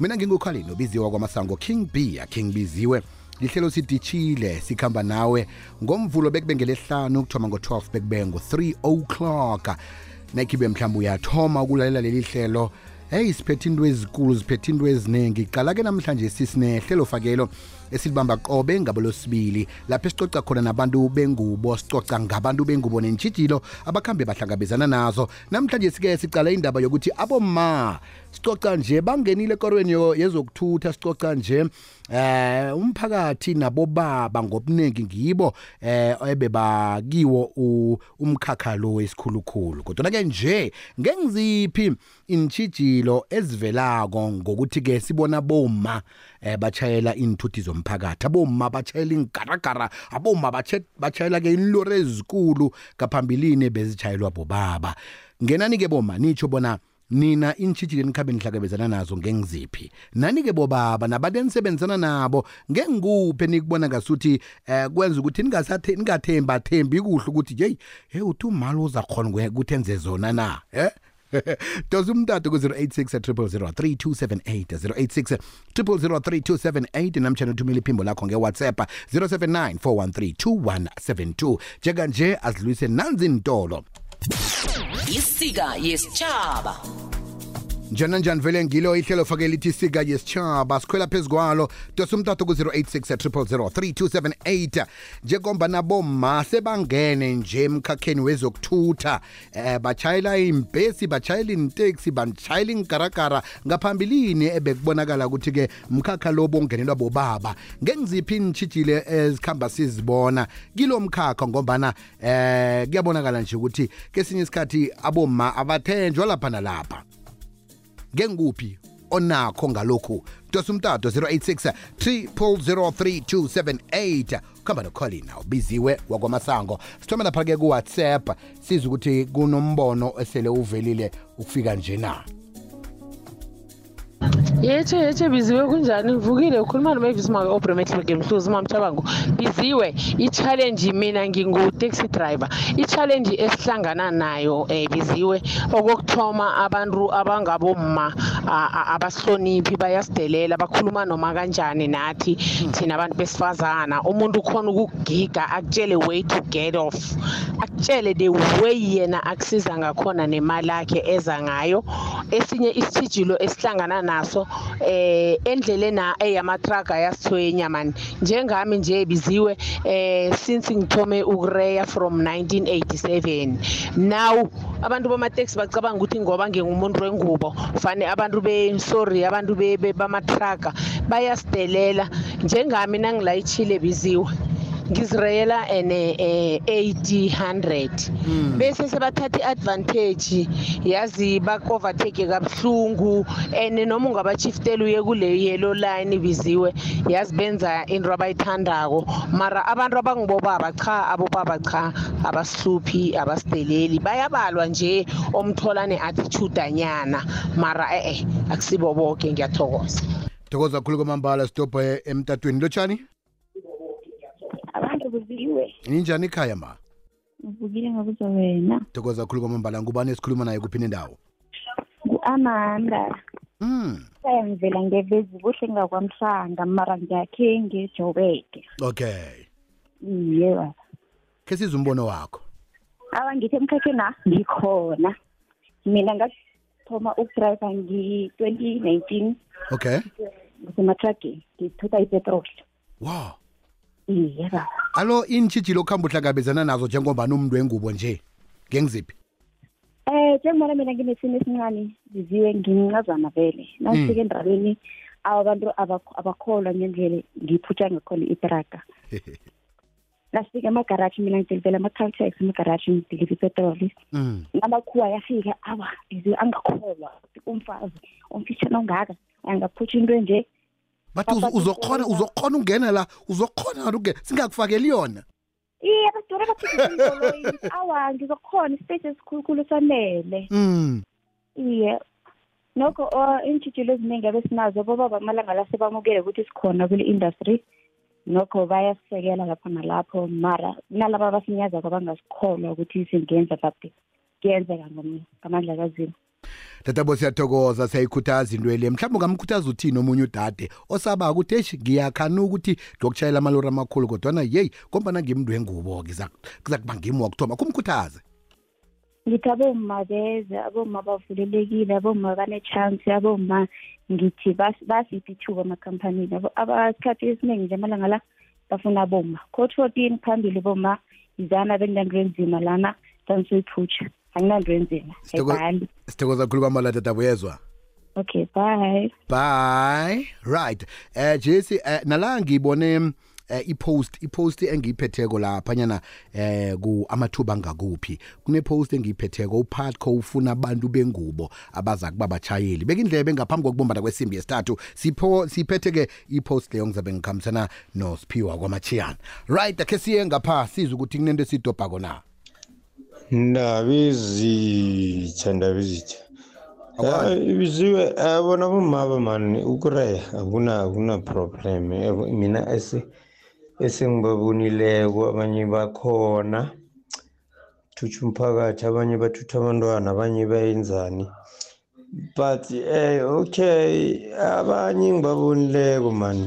mina ngingukhalini obiziwa kwamasango king b king biziwe. Lihlelo sidishile sikhamba nawe. Ngomvulo bekube ngelehlanu ukuthoma ngo-12 bekube ngo-3 o'clock. Nakhibe mhlawumbe uyathoma ukulalela leli hlelo. Heyi siphethe into ezikulu siphethe into eziningi qala-ke namhlanje sisinehlelo fakelo. Esilibamba qobe ngabo losibili lapho esicoca khona nabantu bengubo sicoca ngabantu bengubo nentshijilo abakhambe bahlangabezana nazo. Namhlanje sike sicala indaba yokuthi aboma sicoca nje bangenile ekorweni yezokuthutha sicoca nje eh umphakathi nabobaba ngobuningi ngibo eh ebebakiwo umkhakha lo esikhulukhulu. Kodwa ke nje ngengiziphi intshijilo ezivelako ngokuthi ke sibona boma eh bachayela inthuthi zomphakathi. Aboma bachayela ingaragara aboma bache- bachayela ke inlori ezikulu ngaphambilini bezitshayelwa bobaba. Ngenani ke boma nitsho bona nina intshijilo enikhabe nihlangabezana nazo ngengiziphi? Nani-ke bobaba nabantu enisebenzisana nabo? Ngengikuphi enikubona ngasuthi um kwenza ukuthi ningasathe- ningathembathembi kuhle ukuthi yeyi he uthi umali uzakhona ukwe- ukuthi enze zona na? Eh? Dosa umtato ku-086 0003278 086 0003278 namtshana uthumela iphimbo lakho ngewhatsapp 079 413 2172 njekanje azilwise nanzi intolo isika yesitshaba njani njani vele ngilo ihlelo fake lithi sika yesitshaba sikhwela phezu kwalo dosa umtato ku-086 3278 njengoba naboma sebangene nje emkhakheni wezokuthutha eh bachayela imbhesi bachayela inteksi bachayela ingaragara ngaphambilini ebekubonakala ukuthi-ke mkhakha lo bongenelwa bobaba. Ngengiziphi intshijile ezikhamba sizibona kilo mkhakha? Ngombana eh kuyabonakala nje ukuthi kesinye isikhathi aboma abathenjwa lapha nalapha. Ngenguphi onakho ngalokhu? Dosa umtato 086 3003278 kuhamba nokholina ubiziwe wakwamasango. Sithome lapha-ke kuwhatsapp siza ukuthi kunombono esele uvelile ukufika nje na? Yetshe yetshe biziwe kunjani? Ngivukile ukhuluma nomavis mawe obremetleke mhluzi mamtshabango biziwe i-challenge mina ngingu-taxi driver. I-challenge esihlangana nayo um biziwe okokuthoma abantu abangabomma abasihloniphi bayasidelela bakhuluma noma kanjani nathi thina abantu besifazana. Umuntu ukhona ukugiga akutshele way to get off. Akutshele the way yena akusiza ngakhona nemali akhe eza ngayo. Esinye isithijilo esihlangana naso eh endleleni eyamatraga yasithwenya mani njengami nje biziwe eh since ngithome ukureya from 1987 now abantu bamateksi bacabanga ukuthi ngoba ngingumuntu wengubo fane abantu be sorry abantu be be- bamatraga bayasidelela njengami nangilayitshile biziwe. Ngizireyela ene eh, 80 bese sebathatha i-advantage yazi baku-overtake kabuhlungu and noma ungabachiftela uye kule yellow line biziwe yazi benza into abayithandako. Mara abantu abangibobaba cha abobaba cha abasihluphi abasideleli bayabalwa nje omthola ne-attitude anyana mara e-e akusibo boke ngiyathokoza. Thokoza kakhulu kwamambala sitobhe emtatweni. Lotshani abantu kuziwe ninjani ikhaya ma? Uvukile ngakuzo wena. Thokoza kakhulu kwamambala. Ngubani esikhuluma naye kuphini indawo ngu-amanda. Mm. ekhaya ngivela ngevezi kuhle ngakwamhlanga mara ngiyakhe ngejobeke okay. Iye. Baba khe siza umbono wakho. Awa ngithi emkhakhena ngikhona. Mina ngathoma ukudrayiva ngi-twenty nineteen. Okay. Ngisematrageni ngithutha ipetroli. Wow. Iye baba alo intshijilo okuhamba uhlangabezana nazo njengobani umuntu wengubo nje. Ngengiziphi? Um njengobana mina nginesimo esincane ziziwe ngimncazana vele. Nasifika endaweni abantu abakho- abakholwa ngendlela ngiphutha ngakhona itraga nafika emagaraji mina ngidilivela ama-caltex emagaraji ngidiliva ipetroli. Mm. namakhuwa yafika awa iziwe angakholwa ukuthi umfazi umfitshana ongaka angaphutha into enje bathi uzo- uzokhona uzokhona ukungena la. Uzokhona ukungena. Singakufakeli yona? Iye badura bathikoloyi awa ngizokhona ispace esikhulukhulu sanele mm. iye nokho uh, iintshijilo eziningi abesinazo bobaba amalanga la sebamukele ukuthi sikhona kule industry nokho bayasisekela lapho nalapho. Mara nalaba abasinyazako abangasikholwa ukuthi singenza but kuyenzeka ngam- ngamandla kazimu tatabo siyathokoza siyayikhuthaza into le. Mhlawumbe ungamkhuthaza uthini omunye udade? Osaba ukuthi eish ngiyakhana ukuthi ngiyokushayela amalori amakhulu kodwana yeyi ngombana ngimntu wengubo-ke kuza kuba ngimi wakuthoma kumkhuthaze. Ngithi aboma beze aboma bavulelekile aboma bane-chance aboma ngithi bas- basiphi ithuba amakhampanini Abo- aba- isikhathi esiningi nje amalanga la bafuna aboma coach fourteen phambili boma izana benginanto enzima lana dansoyiphutsha anginanto enzima Sitoko- ayibhali sithokoza khulu kwamala tatabo yezwa okay bye. Bye. Right. Eh jesi eh, nala ngibone eh, ipost ipost engiyiphetheko laphanyana eh ku amathuba angakuphi kunepost engiyiphetheko uphatco ufuna abantu bengubo abaza kuba bachayeli bekindlebe ngaphambi kokubombana kwesimbi yesithathu sipho siphethe ke ipost leyo ngizabe ngikhambisana noSphiwa kwamachiyana right akhe siye ngapha sizwe ukuthi kunento esidobhako na. Ndaba ezitsha ndaba ezitsha Akwani? Eh, ibiziwe eh, bona bomaba mani ukureya akuna akuna problem. Eh, mina ese esengibabonileko abanye bakhona thutha umphakathi abanye bathutha abantwana abanye bayenzani? But eh okay abanye ngibabonileko man.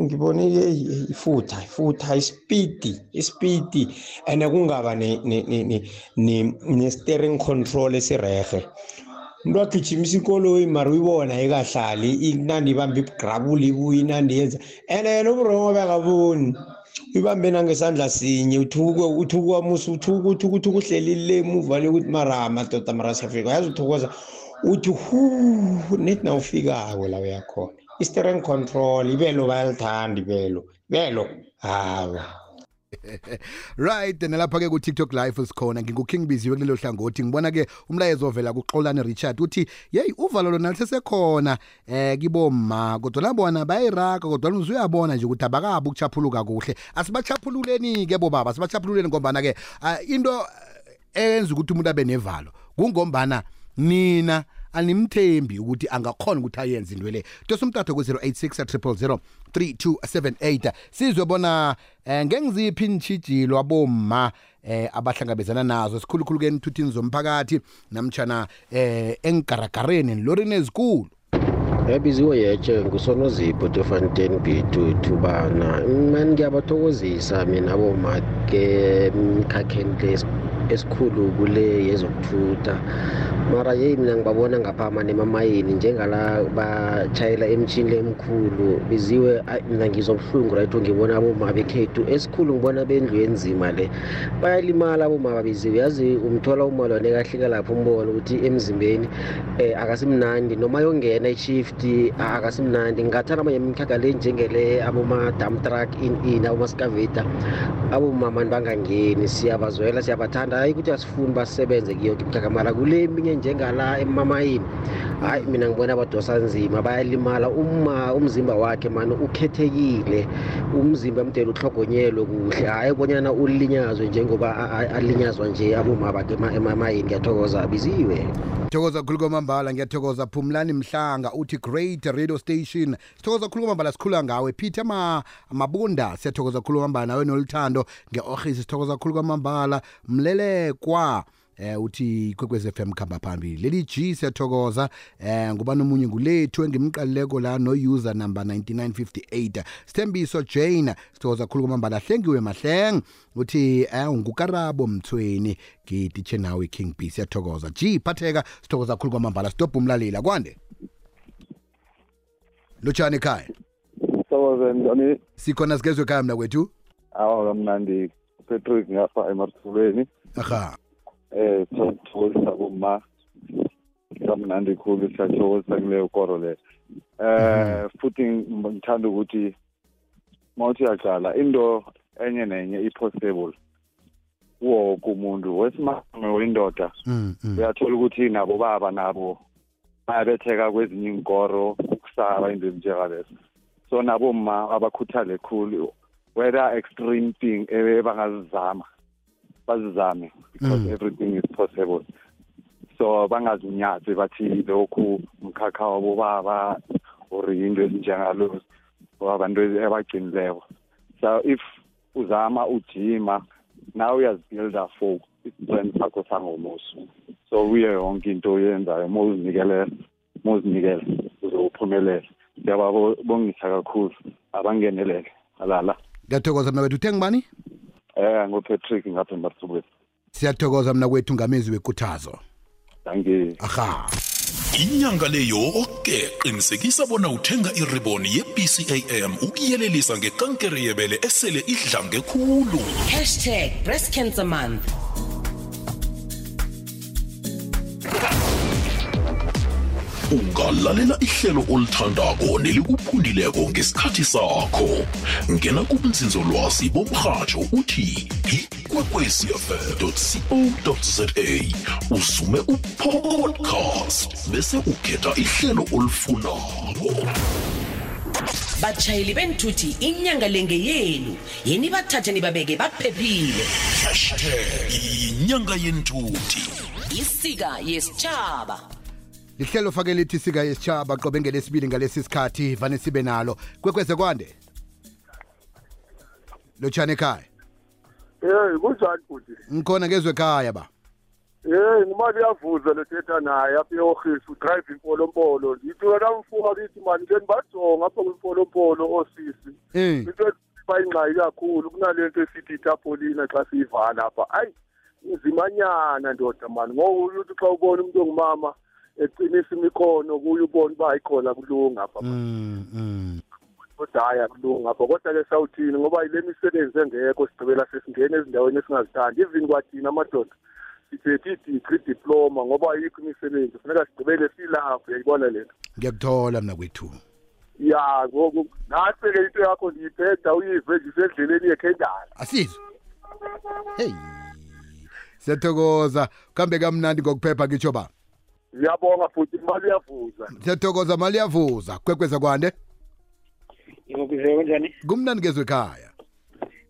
Ngibonile ifutha ifutha ispeedy ispeedy and kungaba ne ne ne ne- ne ne steering control esirehe umuntu wagijimisa inkoloyi mara uyibona ikahlali inandi ibambe igrabula ibuye inandi yenza. And yena uburongo bekaboni uyibambe nangesandla sinye uthuke uthukwa musa uthuka uthuka uthuka uhleli le emuva le ukuthi mara madoda mara siyafika. Yazi uthokoza. Uthi hu nethi na ufikako la uyakhona. I-steering control ibelo bayalithanda ibelo ibelo hawa right nalapha ke ku TikTok live sikhona nginguking biziwe kulelo hlangothi. Ngibona ke umlayezo ovela kuxolane Richard uthi hey uvalo lona lisesekhona eh kiboma kodwa labona bayiraga kodwa uzuyabona nje ukuthi abakabi ukuchaphuluka kuhle. Asibachaphululeni ke bobaba sibachaphululeni ngombana ke ah, into eh, eyenza ukuthi umuntu abe nevalo kungombana nina animthembi ukuthi angakhona ukuthi ayenze into le. Tosa umtatho ku-086 3278 sizwe bona eh, ngengiziphi intshijilo aboma eh, abahlangabezana nazo sikhulukhulu ke enthuthini zomphakathi namtshana eh, engigaragareni nilorini ezikulu? Yabiziwe yetshe ngusonozipho tefontein b thubana. Mani ngiyabathokozisa mina boma ke mkhakheni le es- esikhulu kule yezokuthutha. Mara yeyi mina ngibabona ngapha mane emamayini njengala bashayela emtshini lemkhulu biziwe ayi, mina ngizobuhlungu right ngibona aboma bekhethu. Esikhulu ngibona bendlu enzima le. Bayalimala aboma babiziwe yazi umthola umalwane kahlika lapho umbona ukuthi emzimbeni eh akasimnandi. Noma yongena ishift akasimnandi. Ngingathanda manje imikhakha le njengele aboma-dam truck in in aboma-scavator. Abomamani bangangeni siyabazwela siyabathanda hayi ukuthi asifuni basebenze kuyo mara kule minye njengala emamayini. Hayi mina ngibona abadosa nzima bayalimala. Uma umzimba wakhe mani ukhethekile umzimba mdele uhlogonyelwe kuhle. Hayi ubonyana ulinyazwe njengoba alinyazwa nje aboma bakhe ema- emamayini ngiyathokoza biziwe thokoza khulu kwamambala ngiyathokoza phumlani mhlanga uthi great radio station. Sithokoza khulu kwamambala sikhulula ngawe. Peter Ma- mabunda siyathokoza khulu kwamambala nawe noluthando nge-orhisi sithokoza khulu kwamambala. Mlelekwa. Eh uthi kwekwez FM khamba phambili. Leli G siyathokoza eh nguba nomunye ngulethu engimqalileko la no user number 9958 Sthembiso Jane sithokoza khulu kwamambala. Hlengiwe mahleng uthi eh ngukarabo mthweni ngiditshe nawe King B siyathokoza. G phatheka sithokoza khulu kwamambala. Stop umlalela kwande. Lutshani ekhaya. Sawazeni njani? sikhona sikezwe ekhaya mna kwethu Awa kamnandi. Patrick ngapha emathulweni. aha. Eh sithokozisa kuma kamnandi khulu siyathokozisa kuleyo koro le. Eh futhi ngithanda ukuthi mawuthi uyaqala into enye nenye i-possible. Kuwo wonke umuntu wesimame wendoda mm, mm. uyathola ukuthi nabo baba nabo bayabetheka kwezinye inkoro ukusaba into ezinjengalezo. So nabo ma abakhuthale khulu whether extreme thing ebangazizama bazizame because Mm. everything is possible. So bangazinyathi bathi lokhu umkhakha wabo baba or into ezinjengalo or abantu abagcinileko so if uzama ujima now uyazibuilda for isibrand sakho sangomuso. So kuye yonke into oyenzayo uma uzinikelela uma uzinikela uzophumelela ngiyababongisa kakhulu abangenelele alala. Ngiyathokoza mna wethu uthenga bani? Eh ngupatrick ngapha embathubweni siyathokoza mna kwethu ngamezwi wekuthazo danke aha. Inyanga le yoke qinisekisa bona uthenga iriboni ye-bcam ukuyelelisa ngekankere yebele esele idlange khulu. Hashtag breast cancer month. Ungalalela ihlelo olithandako nelikuphundileko ngesikhathi sakho. Ngena kubunzinzolwazi bomrhatsho uthi ikwekwecfm co za usume upodcast bese ukhetha ihlelo olifunako. Batshayeli benthuthi inyanga lenge yenu yeni bathathe nibabeke baphephile. Hashtag inyanga yenthuthi isika yesitshaba lihlelo fake lithi sika yesitshaba qobe ngelesibili ngalesi sikhathi vane sibe nalo kwekweze kwande lotshani ekhaya Hey kunjani futhi? ngikhona kezwe ekhaya ba Hey ngimali yavuza lethetha naye apha eoffice udrive impolompolo. Ngithi wena mfuka kithi mani ke nibajonga apha kwimpolompolo osisi. Eh. Into bayingxayi kakhulu kunalento esithi itapolina xa siyivala apha. Ayi nzimanyana ndoda mani ngoba uthi xa ubona umuntu ongumama eqinisa imikhono kuye ubone uba ayikhona kulunga apha. mm, mm. kodwa hayi akulunga apha. Kodwa ke sawuthini? Ngoba yile misebenzi engekho sigqibela sesingena ezindaweni esingazithandi. Even kwathina amadoda sithethe i-degree diploma ngoba ayikho imisebenzi. Funeka sigqibele silapho uyayibona le nto? Ngiyakuthola mna kwethu. Ya ngoku nase-ke into yakho ndiyiphetha uyive nje isendleleni yekhendala asizwe hey siyathokoza. Kuhambe kamnandi ngokuphepha ngitsho ba. Ngiyabonga futhi imali iyavuza siyathokoza mali yavuza kwekweza kwande Ngikubize kanjani? kumnandi kezwe ekhaya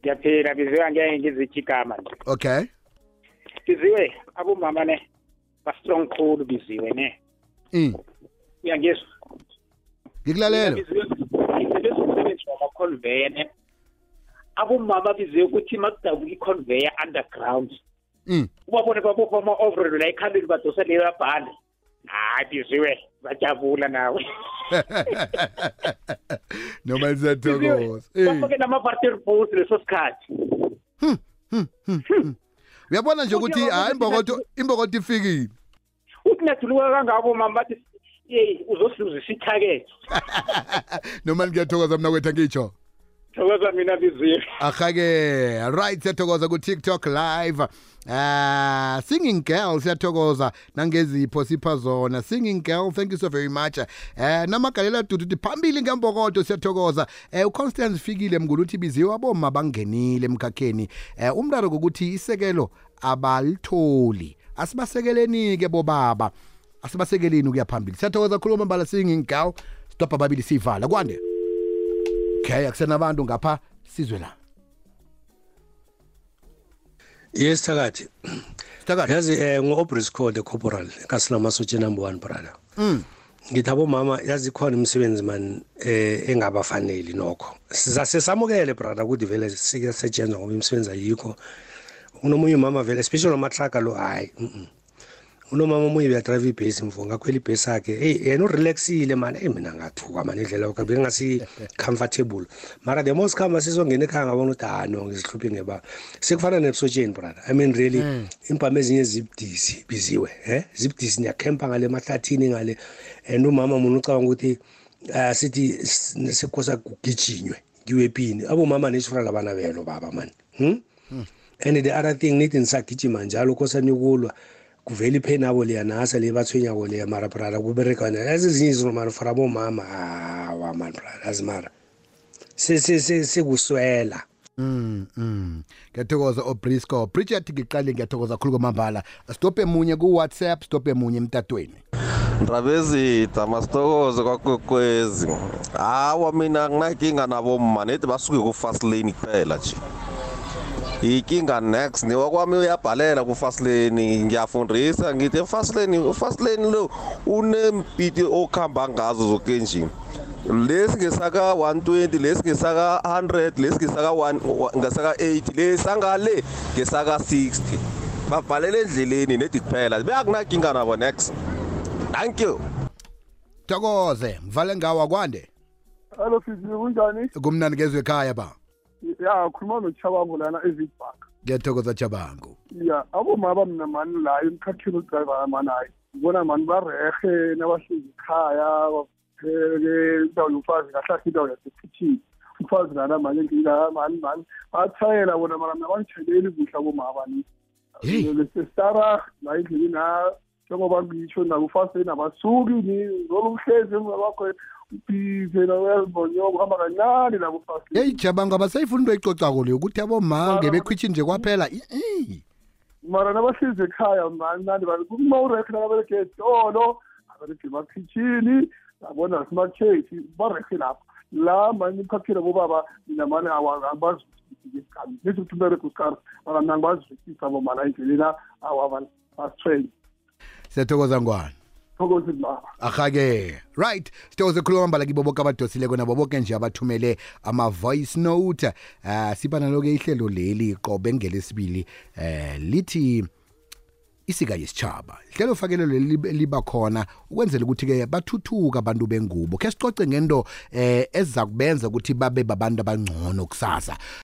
Ngiyaphila biziwe ngeke ngizithi igama nje. okay Biziwe abomama ne ba strong khulu biziwe ne. mm. Uyangizwa? ngikulalela Biziwe ngisebenza umsebenzi wama conveyor ne. Abomama biziwe ukuthi makudabuka i-conveyor underground. Mm. Ubabone babopha ama overall la ekhambeni badosa leyo bhande. Hayi biziwe bajabula nawe. noma siyathokoza Eh. Bafake nama-party boots leso sikhathi. uyabona nje ukuthi hayi imbokodo imbokodo ifikile Uthi nathuluka kangabo mama bathi yeyi uzosiluzisa ithakethe. noma ngiyathokoza mna kwethu angitsho thokoza mina biziwe ahake right siyathokoza ku-tiktok live. Uh singing girl siyathokoza. Nangezipho sipha zona. Singing girl thank you so very much. Uh namagalela dudu uthi phambili ngembokodo siyathokoza. Uh uconstance fikile mngulu uthi biziwe aboma bangenile emkhakheni. Uh umraro kokuthi isekelo abalitholi. Asibasekeleni-ke bobaba. Asibasekeleni ukuya phambili. Siyathokoza khuluma mbala singing girl. Stop ababili siyivala kwande. Okay akusenabantu ngapha sizwe la. Yes thakathi thakathi yazi um ngo-obris code corporal kasinamasotshe number one brother. Mm. ngithi abomama yazi khona imisebenzi mani eh engabafaneli nokho. Sizase samukele brother ukuthi vele sike setshenzwa ngoba imisebenzi ayikho. Unomunye umama vele especially amatraka lo hayi mm -mm. Unomama omunye uyadrayiva ibhesi mfo ngakhwela ibhesi yakhe eyi yena urelaxile mani? Eyi mina ngathuka mani indlela yoke bengasi-comfortable mara the most khamba sizongena ekhaya ngabona ukuthi ah no ngizihluphe ngeba. Sekufana nebusotsheni brother. I mean really iimpama ezinye zibudisi biziwe eh zibudisi niyakhempa ngale mahlathini ngale and umama muna ucabanga ukuthi uh, sithi sekhosa kugijinywe kiwepini abomama nesifuna labana belo baba mani hmm? and the other thing nithi nisagijima njalo khosani yokulwa kuvela ipheni abo liyanasa le bathwenyako leya mara brada kuberekana yazi ezinye izinto mara for abomama hawa man brada yazi mara. Se- se- se- sekuswela. Mm, mm. ngiyathokoza obrisco. Bridget ngiqale ngiyathokoza khulu kwamambala. Stop emunye ku-whatsapp stop emunye emtatweni. Ndabezitha masitokoze kwakwekwezi. Hawa mina anginankinga nabo mma nedi basuke ku-fast lane kuphela nje. Inkinga next niwakwami uyabhalela ku-fast lane ngiyafundisa ngithi e-fast lane u-fast lane lo unempiti okuhamba ngazo zoke endlini lesi ngesaka 120 lesi ngesaka 100 lesi ngesaka 1 ngesaka 80 lesi angale ngesaka 60 bavalele endleleni nedi kuphela. Beyakunakinga nabo next. Thank you. Thokoze mvale ngawa kwande. Hello Fizi kunjani? kumnandi kezwe ekhaya ba. Ya khuluma nochabango lana eVidbank. ngiyathokoza chabango Ya aboma abamna mani la emkhakhini udriver mani hayi. Ngibona mani barehe nabahlezi ekhaya bapheke indawo yomfazi kahle indawo yasekitchen. Umfazi lana manje nginga mani mani bathayela bona mara nabangitsheleli kuhle aboma abani. Lesestara la endlini na njengoba ngisho nabo ufase nabasuki ni ngoluhlezi ngabakho ubhize nawuyazibonyo kuhamba kancane nabo ufase heyi chabango abasayifuna into oyicocako leyo ukuthi aboma ngebekhwitshi nje kwaphela i- i- mara nabahlezi ekhaya mani nani kuma urekhe nakabereke etolo abereke emakhitshini abona simakhethi barekhe lapho la mani imkhakhile bobaba mina mani angibazikami nithi ukuthi umbereke usikari mara mina angibazikisa bomana endleleni awaba basitrain siyathokoza ngwane thokoze baba ahake right. Sithokoze khuluma mbala kibo boke abadosileko nabo boke nje abathumele ama-voice note. Uh, siba nalo-ke ihlelo leli qobe ngelesibili uh, lithi isika yesitshaba ihlelo fakelelo leli libe- liba khona ukwenzela ukuthi-ke bathuthuka abantu bengubo khe sicoce ngento eh eziza kubenza ukuthi babe babantu abangcono kusasa.